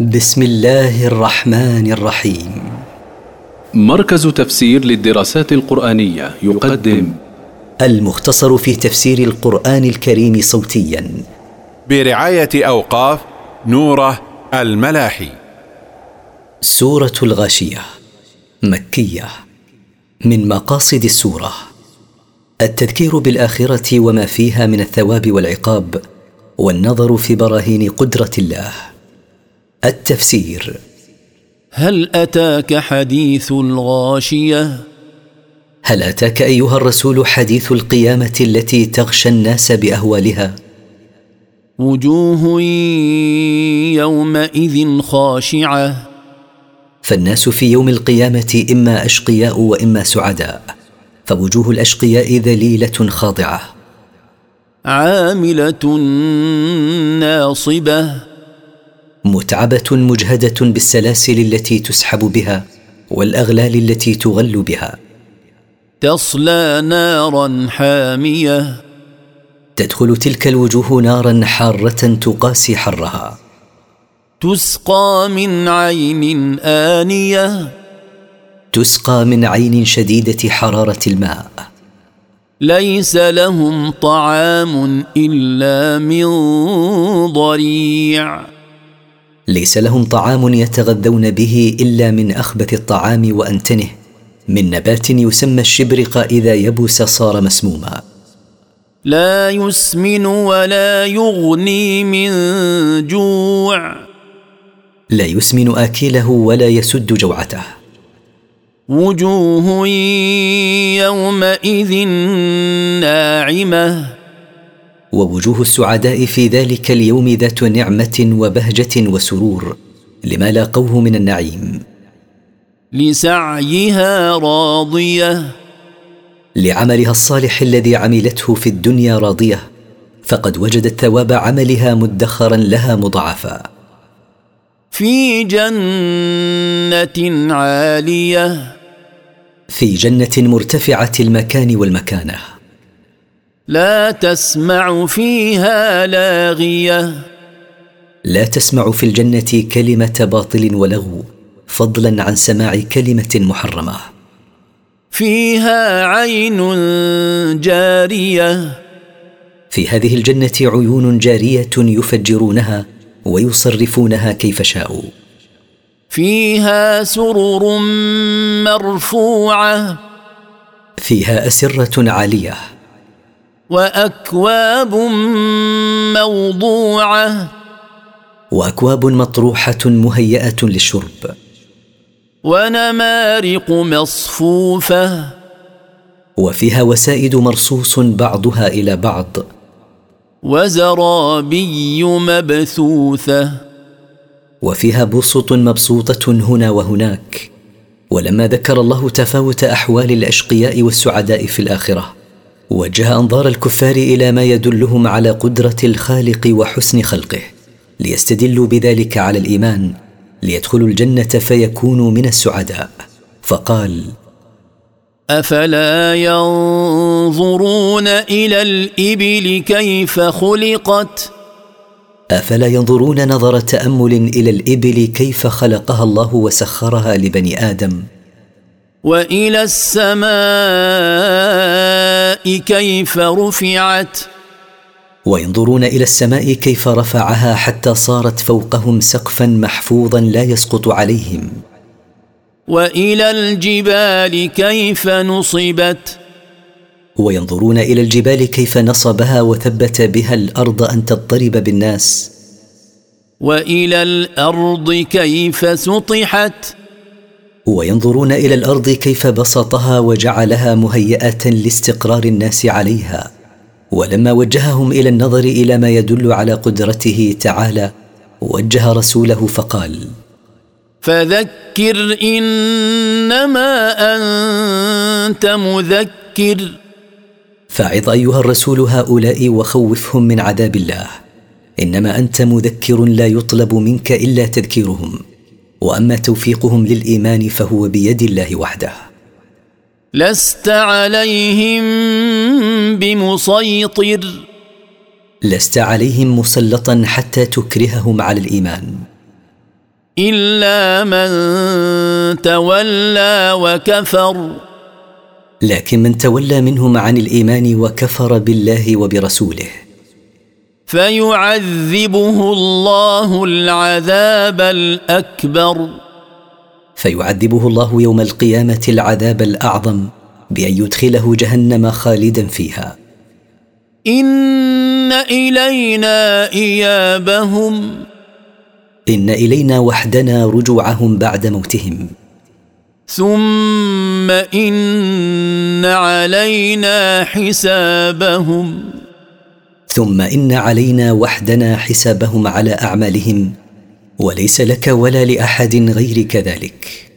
بسم الله الرحمن الرحيم. مركز تفسير للدراسات القرآنية يقدم. المختصر في تفسير القرآن الكريم صوتيا. برعاية أوقاف نوره الملاحي. سورة الغاشية مكية من مقاصد السورة. التذكير بالآخرة وما فيها من الثواب والعقاب والنظر في براهين قدرة الله. التفسير. هل أتاك حديث الغاشية؟ هل أتاك أيها الرسول حديث القيامة التي تغشى الناس بأهوالها؟ وجوه يومئذ خاشعة. فالناس في يوم القيامة إما أشقياء وإما سعداء فوجوه الأشقياء ذليلة خاضعة. عاملة ناصبة. متعبة مجهدة بالسلاسل التي تسحب بها والأغلال التي تغل بها. تصلى نارا حامية. تدخل تلك الوجوه نارا حارة تقاسي حرها. تسقى من عين آنية. تسقى من عين شديدة حرارة الماء. ليس لهم طعام إلا من ضريع. ليس لهم طعام يتغذون به إلا من أخبث الطعام وأنتنه. من نبات يسمى الشبرق إذا يبس صار مسموما. لا يسمن ولا يغني من جوع. لا يسمن آكله ولا يسد جوعته. وجوه يومئذ ناعمة. ووجوه السعداء في ذلك اليوم ذات نعمة وبهجة وسرور لما لاقوه من النعيم. لسعيها راضية. لعملها الصالح الذي عملته في الدنيا راضية فقد وجدت ثواب عملها مدخرا لها مضاعفا. في جنة عالية. في جنة مرتفعة المكان والمكانة. لا تسمع فيها لاغية. لا تسمع في الجنة كلمة باطل ولغو فضلا عن سماع كلمة محرمة. فيها عين جارية. في هذه الجنة عيون جارية يفجرونها ويصرفونها كيف شاءوا. فيها سرر مرفوعة. فيها أسرة عالية. وأكواب موضوعة. وأكواب مطروحة مهيئة للشرب. ونمارق مصفوفة. وفيها وسائد مرصوص بعضها إلى بعض. وزرابي مبثوثة. وفيها بسط مبسوطة هنا وهناك. ولما ذكر الله تفاوت أحوال الأشقياء والسعداء في الآخرة. وجه أنظار الكفار إلى ما يدلهم على قدرة الخالق وحسن خلقه ليستدلوا بذلك على الإيمان ليدخلوا الجنة فيكونوا من السعداء. فقال أفلا ينظرون إلى الإبل كيف خلقت؟ أفلا ينظرون نظر تأمل إلى الإبل كيف خلقها الله وسخرها لبني آدم؟ وإلى السماء كيف رفعت؟ وينظرون إلى السماء كيف رفعها حتى صارت فوقهم سقفا محفوظا لا يسقط عليهم. وإلى الجبال كيف نصبت؟ وينظرون إلى الجبال كيف نصبها وثبت بها الأرض أن تضطرب بالناس. وإلى الأرض كيف سطحت؟ وينظرون إلى الأرض كيف بسطها وجعلها مهيئة لاستقرار الناس عليها. ولما وجههم إلى النظر إلى ما يدل على قدرته تعالى وجه رسوله فقال فذكر إنما أنت مذكر. فاعظ أيها الرسول هؤلاء وخوفهم من عذاب الله. إنما أنت مذكر لا يطلب منك إلا تذكيرهم. وأما توفيقهم للإيمان فهو بيد الله وحده. لست عليهم بمسيطر. لست عليهم مسلطا حتى تكرههم على الإيمان. إلا من تولى وكفر. لكن من تولى منهم عن الإيمان وكفر بالله وبرسوله. فيعذبه الله العذاب الأكبر. فيعذبه الله يوم القيامة العذاب الأعظم بأن يدخله جهنم خالدا فيها. إن إلينا إيابهم. إن إلينا وحدنا رجوعهم بعد موتهم. ثم إن علينا حسابهم. ثم إن علينا وحدنا حسابهم على أعمالهم وليس لك ولا لأحد غيرك ذلك.